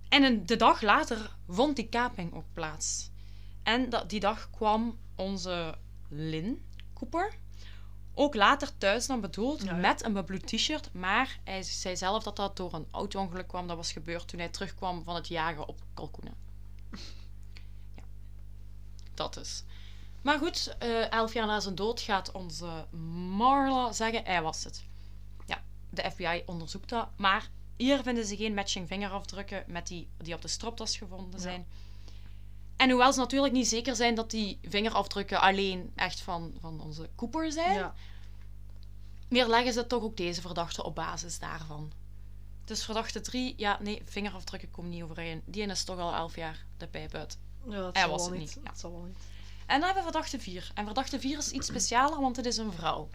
En een, de dag later vond die kaping ook plaats. En dat, die dag kwam onze Lynn Cooper ook later thuis dan bedoeld Ja, ja. met een bebloed t-shirt. Maar hij zei zelf dat dat door een auto-ongeluk kwam. Dat was gebeurd toen hij terugkwam van het jagen op kalkoenen. Ja, dat dus. Maar goed, eh, elf jaar na zijn dood gaat onze Marla zeggen, hij was het. Ja, de FBI onderzoekt dat. Maar hier vinden ze geen matching vingerafdrukken met die die op de stropdas gevonden Ja. zijn. En hoewel ze natuurlijk niet zeker zijn dat die vingerafdrukken alleen echt van, van onze Cooper zijn, Ja. meer leggen ze toch ook deze verdachte op basis daarvan. Dus verdachte 3, ja, nee, vingerafdrukken komen niet overeen. Die is toch al 11 jaar de pijp uit. Ja, het Hij zal was wel het niet. niet, ja. Het zal wel niet. En dan hebben we verdachte 4. En verdachte 4 is iets specialer, want het is een vrouw.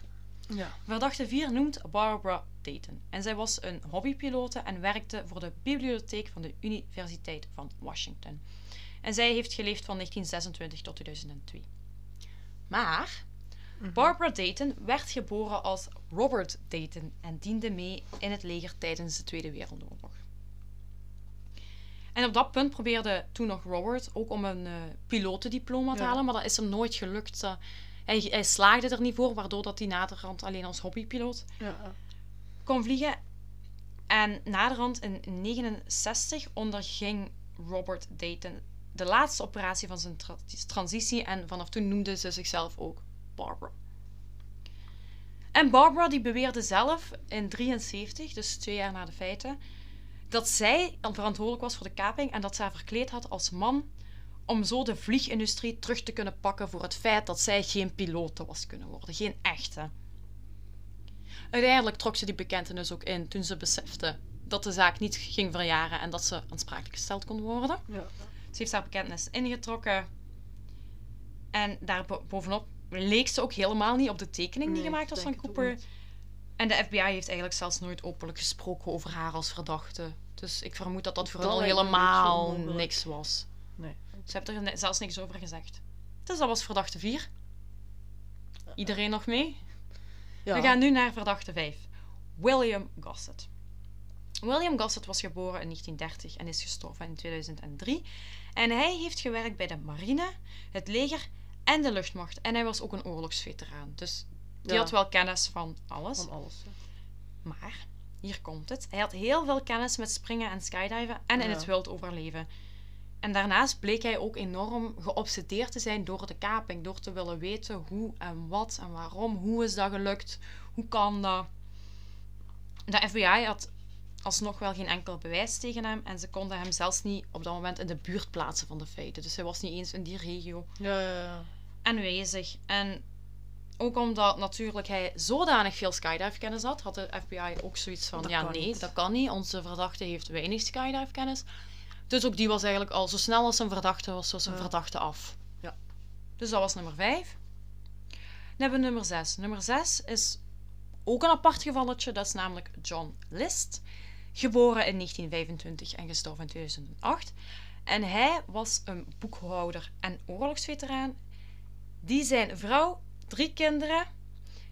Ja. Verdachte 4 noemt Barbara Dayton. En zij was een hobbypilote en werkte voor de bibliotheek van de Universiteit van Washington. En zij heeft geleefd van 1926 tot 2002. Maar Mhm. Barbara Dayton werd geboren als Robert Dayton en diende mee in het leger tijdens de Tweede Wereldoorlog. En op dat punt probeerde toen nog Robert ook om een eh pilotendiploma te Ja. halen, maar dat is hem nooit gelukt. Eh, hij, hij slaagde er niet voor, waardoor dat hij naderhand alleen als hobbypiloot Ja. kon vliegen. En naderhand in 1969 onderging Robert Dayton de laatste operatie van zijn tra- transitie en vanaf toen noemde ze zichzelf ook Barbara. En Barbara die beweerde zelf in 73, dus twee jaar na de feiten, dat zij verantwoordelijk was voor de kaping en dat zij haar verkleed had als man om zo de vliegindustrie terug te kunnen pakken voor het feit dat zij geen pilote was kunnen worden, geen echte. Uiteindelijk trok ze die bekentenis ook in toen ze besefte dat de zaak niet ging verjaren en dat ze aansprakelijk gesteld kon worden. Ja. Ze heeft haar bekentenis ingetrokken. En daarbovenop leek ze ook helemaal niet op de tekening die Nee, gemaakt was van Cooper. En de FBI heeft eigenlijk zelfs nooit openlijk gesproken over haar als verdachte. Dus ik vermoed dat dat voor Dat hen al lijkt me een beetje helemaal niks was. Nee. Ze heeft er zelfs niks over gezegd. Dus dat was verdachte 4. Iedereen nog mee? Ja. We gaan nu naar verdachte 5. William Gossett. William Gossett was geboren in 1930 en is gestorven in 2003. En hij heeft gewerkt bij de marine, het leger en de luchtmacht. En hij was ook een oorlogsveteraan. Dus die Ja. had wel kennis van alles. Van alles. ja. Maar, hier komt het. Hij had heel veel kennis met springen en skydiven en in het wild overleven. En daarnaast bleek hij ook enorm geobsedeerd te zijn door de kaping. Door te willen weten hoe en wat en waarom. Hoe is dat gelukt? Hoe kan dat? De FBI had alsnog wel geen enkel bewijs tegen hem. En ze konden hem zelfs niet op dat moment in de buurt plaatsen van de feiten. Dus hij was niet eens in die regio Ja, ja, ja. aanwezig. En ook omdat natuurlijk hij zodanig veel skydive-kennis had, had de FBI ook zoiets van: Dat ja, nee, niet. dat kan niet. Onze verdachte heeft weinig skydive-kennis. Dus ook die was eigenlijk al zo snel als een verdachte was, was een Ja. verdachte af. Ja. Dus dat was nummer 5. Dan hebben we nummer 6. Nummer 6 is ook een apart gevalletje, dat is namelijk John List. Geboren in 1925 en gestorven in 2008. En hij was een boekhouder en oorlogsveteraan die zijn vrouw, drie kinderen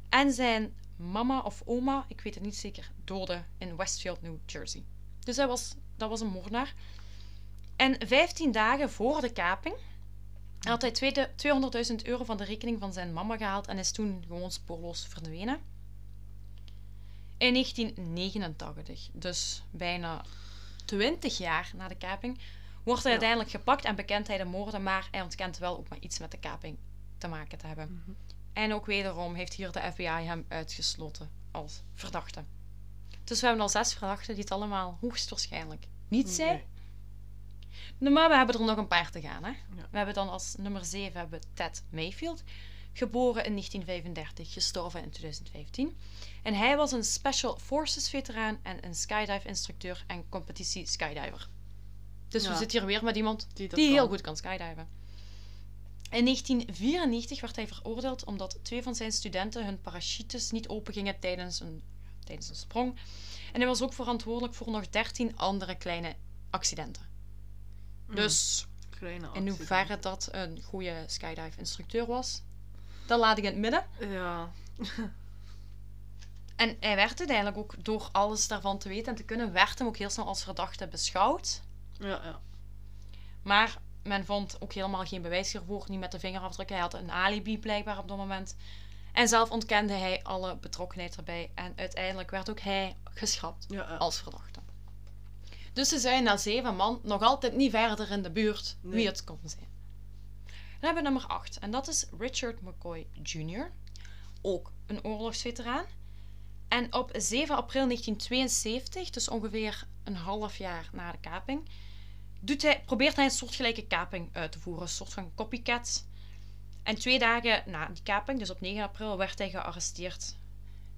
en zijn mama of oma, ik weet het niet zeker, doodde in Westfield, New Jersey. Dus hij was, dat was een moordenaar. En 15 dagen voor de kaping had hij tweede- 200.000 euro van de rekening van zijn mama gehaald en is toen gewoon spoorloos verdwenen. In 1989, dus bijna 20 jaar na de kaping, wordt hij Ja. uiteindelijk gepakt en bekent hij de moorden, maar hij ontkent wel ook maar iets met de kaping te maken te hebben. Mhm. En ook wederom heeft hier de FBI hem uitgesloten als verdachte. Dus we hebben al zes verdachten die het allemaal hoogstwaarschijnlijk niet zijn. Nee. Maar we hebben er nog een paar te gaan. Hè? Ja. We hebben dan als nummer 7 hebben Ted Mayfield. Geboren in 1935, gestorven in 2015. En hij was een Special Forces veteraan en een skydive instructeur en competitie skydiver. Dus we zitten hier weer met iemand Die heel goed kan skydiven. In 1994 werd hij veroordeeld omdat twee van zijn studenten hun parachutes niet opengingen tijdens een, tijdens een sprong. En hij was ook verantwoordelijk voor nog 13 andere kleine accidenten. Mhm. Dus Kleine in hoeverre dat een goede skydive-instructeur was, dat laat ik in het midden. Ja. En hij werd uiteindelijk ook door alles daarvan te weten en te kunnen, werd hem ook heel snel als verdachte beschouwd. Ja, ja. Maar men vond ook helemaal geen bewijs hiervoor, niet met de vingerafdrukken. Hij had een alibi blijkbaar op dat moment. En zelf ontkende hij alle betrokkenheid erbij. En uiteindelijk werd ook hij geschrapt ja, ja. als verdachte. Dus ze zijn na zeven man nog altijd niet verder in de buurt Nee. wie het kon zijn. Dan hebben we nummer 8 en dat is Richard McCoy Jr. Ook een oorlogsveteraan. En op 7 april 1972, dus ongeveer een half jaar na de kaping, doet hij, probeert hij een soortgelijke kaping uit te voeren. Een soort van copycat. En twee dagen na die kaping, dus op 9 april, werd hij gearresteerd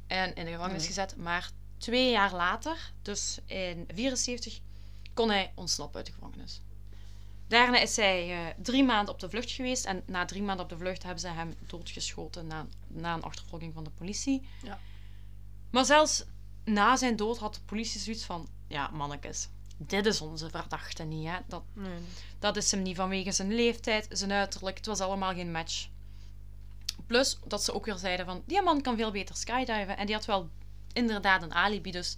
en in de gevangenis Nee. gezet. Maar twee jaar later, dus in 74, kon hij ontsnappen uit de gevangenis. Daarna is hij eh, drie maanden op de vlucht geweest. En na drie maanden op de vlucht hebben ze hem doodgeschoten na, na een achtervolging van de politie. Ja. Maar zelfs na zijn dood had de politie zoiets van: ja, mannetjes, dit is onze verdachte niet. Hè? Dat, Nee, dat is hem niet vanwege zijn leeftijd, zijn uiterlijk. Het was allemaal geen match. Plus dat ze ook weer zeiden van, die man kan veel beter skydiven. En die had wel inderdaad een alibi, dus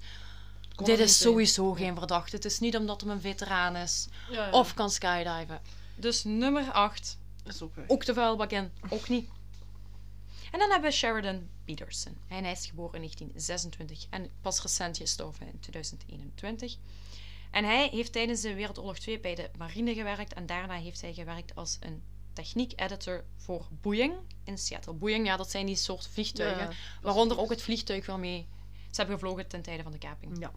dit is sowieso geen verdachte. Het is niet omdat hij een veteraan is Ja, ja. of kan skydiven. Dus nummer 8, Is ook weg. ook de vuilbak in, ook niet. En dan hebben we Sheridan Peterson. En hij is geboren in 1926 en pas recent gestorven in 2021. En hij heeft tijdens de Wereldoorlog 2 bij de marine gewerkt en daarna heeft hij gewerkt als een techniek-editor voor Boeing in Seattle. Boeing, ja, dat zijn die soort vliegtuigen, Ja, waaronder ook het vliegtuig waarmee ze hebben gevlogen ten tijde van de kaping. Ja.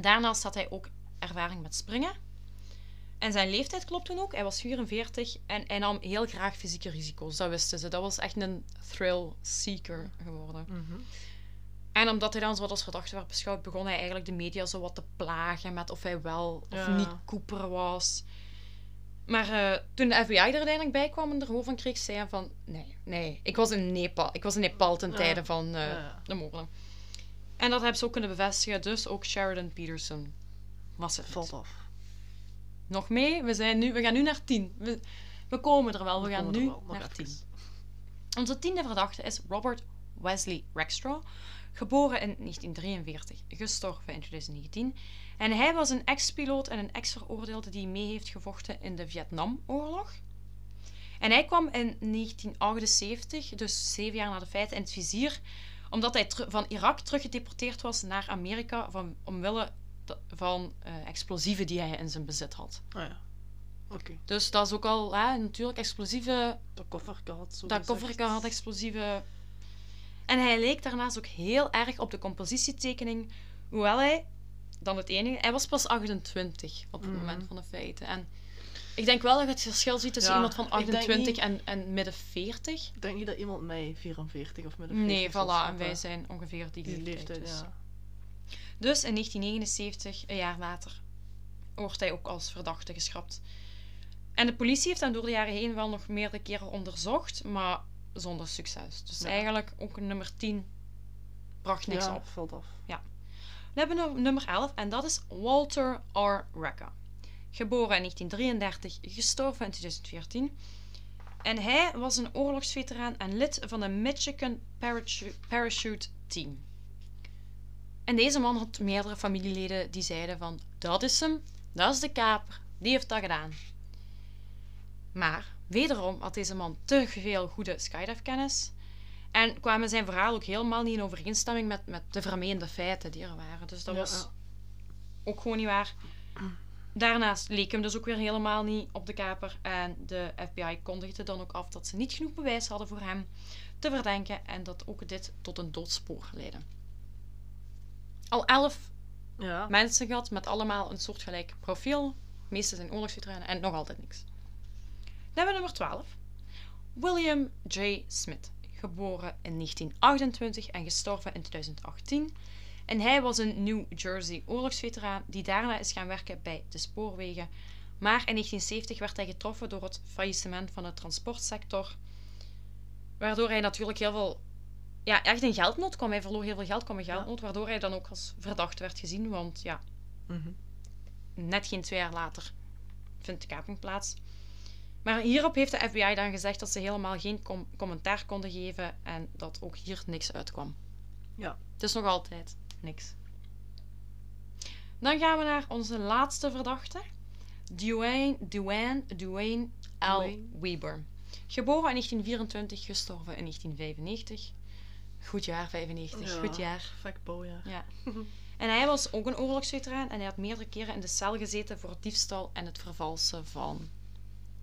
Daarnaast had hij ook ervaring met springen. En zijn leeftijd klopt toen ook. Hij was 44 en hij nam heel graag fysieke risico's. Dat wisten ze. Dat was echt een thrill-seeker geworden. Mhm. En omdat hij dan zo wat als verdachte werd beschouwd, begon hij eigenlijk de media zo wat te plagen met of hij wel of Ja. niet Cooper was. Maar eh, toen de FBI er uiteindelijk bij kwam en er hoofd van kreeg, zei hij van... Nee, nee, ik was in Nepal. Ik was in Nepal ten Ja. tijde van eh, Ja. de moorden. En dat hebben ze ook kunnen bevestigen. Dus ook Sheridan Peterson was het. Valt af. Nog mee? We, zijn nu, we gaan nu naar 10. We, we komen er wel. We, We gaan nu wel, naar even. 10. Onze tiende verdachte is Robert Wesley Rackstraw, geboren in 1943, gestorven in 2019. En hij was een ex-piloot en een ex-veroordeelde die mee heeft gevochten in de Vietnamoorlog. En hij kwam in 1978, dus zeven jaar na de feiten, in het vizier, omdat hij van Irak teruggedeporteerd was naar Amerika van, omwille van eh, explosieven die hij in zijn bezit had. Ah ja. Oké. Dus dat is ook al hè, natuurlijk explosieve Dat kofferke had zo dat kofferke had explosieve. En hij leek daarnaast ook heel erg op de compositietekening. Hoewel hij, dan het enige, hij was pas 28 op het Mhm. moment van de feiten. En Ik denk wel dat je het verschil ziet tussen Ja, iemand van ik denk 28 niet- en, en midden 40. Ik denk niet dat iemand mij 44 of met een 40 Nee, voilà. En wij zijn ongeveer die, Die leeftijd. dus. ja. Dus in 1979, een jaar later, wordt hij ook als verdachte geschrapt. En de politie heeft hem door de jaren heen wel nog meerdere keren onderzocht, maar zonder succes. Dus Ja. eigenlijk ook nummer 10 bracht niks ja, op. valt af. Hebben we nog nummer 11 en dat is Walter R. Recca. Geboren in 1933, gestorven in 2014. En hij was een oorlogsveteraan en lid van de Michigan Parachu- Parachute Team. En deze man had meerdere familieleden die zeiden van... Dat is hem, dat is de kaper, die heeft dat gedaan. Maar, wederom had deze man te veel goede skydive-kennis... En kwamen zijn verhaal ook helemaal niet in overeenstemming met, met de vermeende feiten die er waren. Dus dat was ook gewoon niet waar. Daarnaast leek hem dus ook weer helemaal niet op de kaper. En de FBI kondigde dan ook af dat ze niet genoeg bewijs hadden voor hem te verdenken. En dat ook dit tot een doodspoor leidde. Al elf Ja. mensen gehad met allemaal een soortgelijk profiel. De meeste zijn oorlogsveteranen en nog altijd niks. Dan hebben we nummer 12. William J. Smith. Geboren in 1928 en gestorven in 2018. En hij was een New Jersey oorlogsveteraan die daarna is gaan werken bij de spoorwegen. Maar in 1970 werd hij getroffen door het faillissement van de transportsector. Waardoor hij natuurlijk heel veel ja, echt in geldnood kwam. Hij verloor heel veel geld, kwam in geldnood, waardoor hij dan ook als verdachte werd gezien. Want ja, Mhm. net geen twee jaar later vindt de kaping plaats. Maar hierop heeft de FBI dan gezegd dat ze helemaal geen com- commentaar konden geven en dat ook hier niks uitkwam. Ja. Het is nog altijd niks. Dan gaan we naar onze laatste verdachte. Dwayne, Dwayne, Dwayne L. Weber. Geboren in 1924, gestorven in 1995. Goed jaar, 95. Ja. Goed jaar. Ja. En hij was ook een oorlogsveteraan en hij had meerdere keren in de cel gezeten voor diefstal en het vervalsen van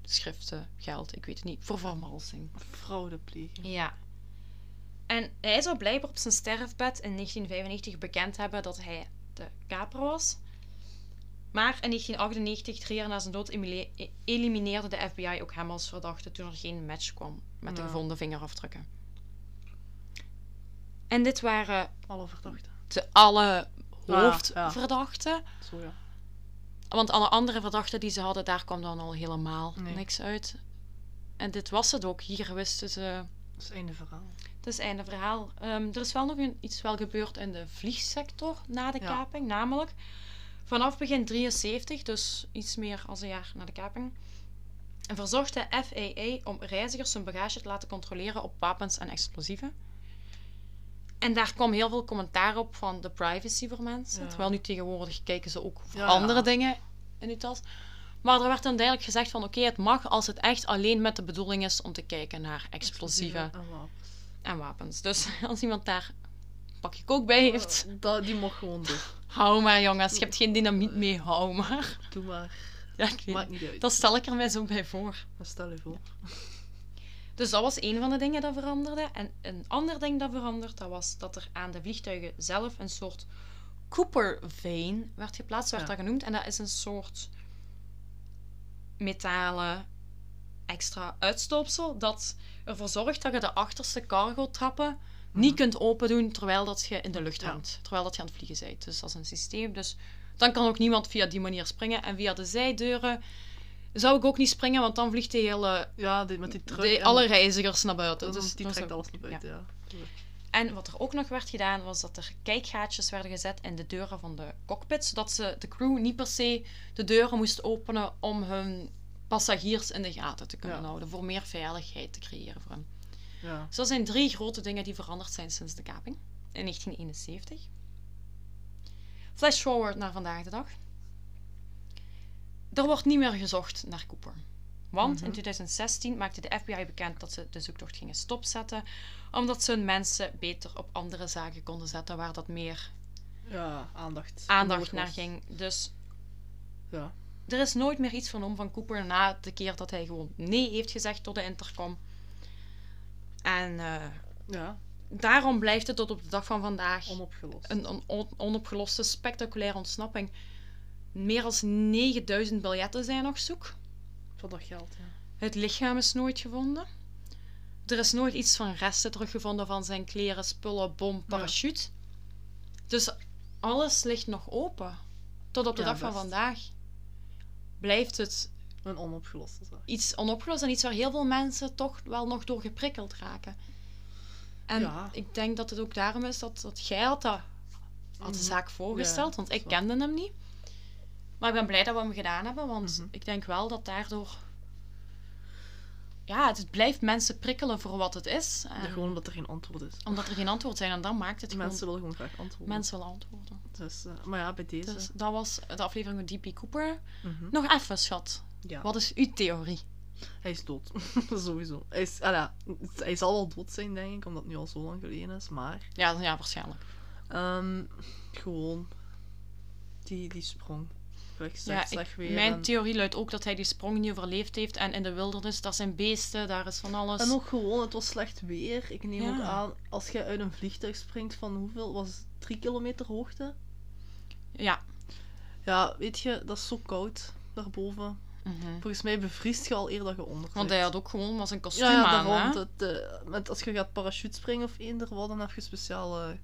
schriften, geld, ik weet het niet, voor vervalsing. Fraudepleging. Ja. En hij zou blijkbaar op zijn sterfbed in 1995 bekend hebben dat hij de kaper was. Maar in 1998, drie jaar na zijn dood, e- elimineerde de FBI ook hem als verdachte toen er geen match kwam met de Ja. gevonden vingerafdrukken. En dit waren Alle verdachten. de alle ja. hoofdverdachten. Zo ja. Want alle andere verdachten die ze hadden, daar kwam dan al helemaal Nee. niks uit. En dit was het ook. Hier wisten ze... Dat is het einde verhaal. Is einde verhaal. Ehm, er is wel nog een, iets wel gebeurd in de vliegsector na de Ja. kaping. Namelijk, vanaf begin 73, dus iets meer dan een jaar na de kaping, verzocht de FAA om reizigers hun bagage te laten controleren op wapens en explosieven. En daar kwam heel veel commentaar op van de privacy voor mensen. Ja. Terwijl nu tegenwoordig kijken ze ook voor Ja, andere dingen in uw tas. Maar er werd dan duidelijk gezegd van oké, het mag als het echt alleen met de bedoeling is om te kijken naar explosieven en wapens. En wapens. Dus als iemand daar een pakje kook bij heeft, Eh, dat, die mag gewoon doen. hou maar jongens. Je hebt geen dynamiet mee, hou maar. Doe maar. Ja, ik weet Maakt niet uit. Dat stel ik er mij zo bij voor. Maar stel je voor. Dus dat was een van de dingen dat veranderde. En een ander ding dat veranderde, dat was dat er aan de vliegtuigen zelf een soort Cooper vane werd geplaatst, werd Ja. dat genoemd. En dat is een soort metalen extra uitstoopsel dat ervoor zorgt dat je de achterste cargo-trappen niet kunt open doen terwijl dat je in de lucht Ja. hangt. Terwijl dat je aan het vliegen bent. Dus dat is een systeem. Dus dan kan ook niemand via die manier springen. En via de zijdeuren zou ik ook niet springen, want dan vliegt de hele Ja, die, met die truck. de, alle reizigers naar buiten. Dus die trekt alles naar buiten, ja. En wat er ook nog werd gedaan, was dat er kijkgaatjes werden gezet in de deuren van de cockpit, zodat ze, de crew niet per se de deuren moest openen om hun passagiers in de gaten te kunnen Ja. houden, voor meer veiligheid te creëren voor hen. Ja. Dus dat zijn drie grote dingen die veranderd zijn sinds de kaping in 1971. Flash forward naar vandaag de dag. Er wordt niet meer gezocht naar Cooper. Want in Mhm. 2016 maakte de FBI bekend dat ze de zoektocht gingen stopzetten, omdat ze hun mensen beter op andere zaken konden zetten waar dat meer ja, aandacht. aandacht naar ging. Dus Ja. Er is nooit meer iets vernomen van Cooper na de keer dat hij gewoon nee heeft gezegd door de intercom. En eh, ja, daarom blijft het tot op de dag van vandaag onopgelost. een, een on- onopgeloste spectaculaire ontsnapping. Meer dan 9000 biljetten zijn nog zoek. Voor dat geld, ja. Het lichaam is nooit gevonden. Er is nooit iets van resten teruggevonden van zijn kleren, spullen, bom, parachute. Dus alles ligt nog open. Tot op de Ja, dag van vandaag blijft het Een onopgeloste zaak. iets onopgelost en iets waar heel veel mensen toch wel nog door geprikkeld raken. En Ja. ik denk dat het ook daarom is dat, dat jij had, dat, had de Mhm. zaak voorgesteld, Ja, want ik kende hem niet. Maar ik ben blij dat we hem gedaan hebben, want Mhm. ik denk wel dat daardoor... Ja, het blijft mensen prikkelen voor wat het is. En Ja, gewoon omdat er geen antwoord is. Omdat er geen antwoord zijn en dan maakt het Mensen gewoon... willen gewoon graag antwoorden. Mensen willen antwoorden. Dus, eh, maar ja, bij deze. Dus dat was de aflevering met D.P. Cooper. Mhm. Nog even, schat. Ja, Wat is uw theorie? hij is dood. Sowieso. Hij, is, ah ja, het- hij zal wel dood zijn, denk ik, omdat het nu al zo lang geleden is. Maar Ja, ja waarschijnlijk. ehm, gewoon die, die sprong. Weg, Ja, ik- mijn en, theorie luidt ook dat hij die sprong niet overleefd heeft. En in de wildernis, daar zijn beesten, daar is van alles. en ook gewoon, het was slecht weer. Ik neem Ja. ook aan, als je uit een vliegtuig springt van hoeveel? Was het drie kilometer hoogte? Ja. Ja, weet je, dat is zo koud daarboven. Mhm. Volgens mij bevriest je al eer dat je onder Want hij had ook gewoon was een kostuum Ja, ja aan. daarom. hè? Het, eh, met, als je gaat parachute springen of eender, wat dan heb je speciale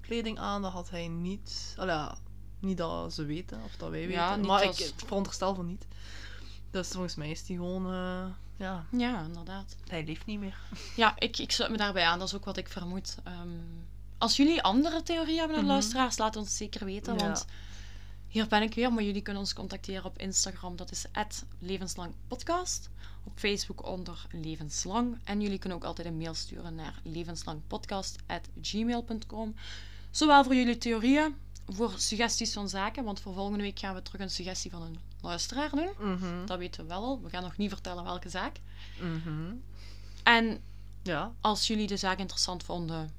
kleding aan. Dat had hij niet. Allee, ja, niet dat ze weten of dat wij weten. Ja, maar als- ik veronderstel van niet. Dus volgens mij is hij gewoon. eh, ja, Ja, inderdaad. hij leeft niet meer. Ja, ik, ik sluit me daarbij aan. Dat is ook wat ik vermoed. Ehm, als jullie andere theorieën hebben, de Mhm. luisteraars, laat ons zeker weten. Ja. Want hier ben ik weer. Maar jullie kunnen ons contacteren op Instagram. Dat is levenslangpodcast. Op Facebook onder levenslang. En jullie kunnen ook altijd een mail sturen naar levenslangpodcast.gmail.com. Zowel voor jullie theorieën, voor suggesties van zaken. Want voor volgende week gaan we terug een suggestie van een luisteraar doen. Mhm. Dat weten we wel al. We gaan nog niet vertellen welke zaak. Mhm. En Ja, als jullie de zaak interessant vonden,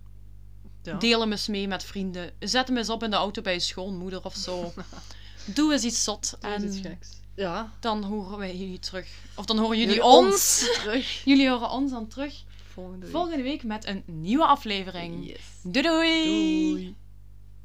ja. deel hem eens mee met vrienden. Zet hem eens op in de auto bij je schoonmoeder of zo. Doe eens iets zot. Is En iets geks. Ja, dan horen wij jullie terug. Of dan horen jullie Jullie ons. terug. Jullie horen ons dan terug Volgende week. volgende week met een nieuwe aflevering. Yes. Doei doei! Doei.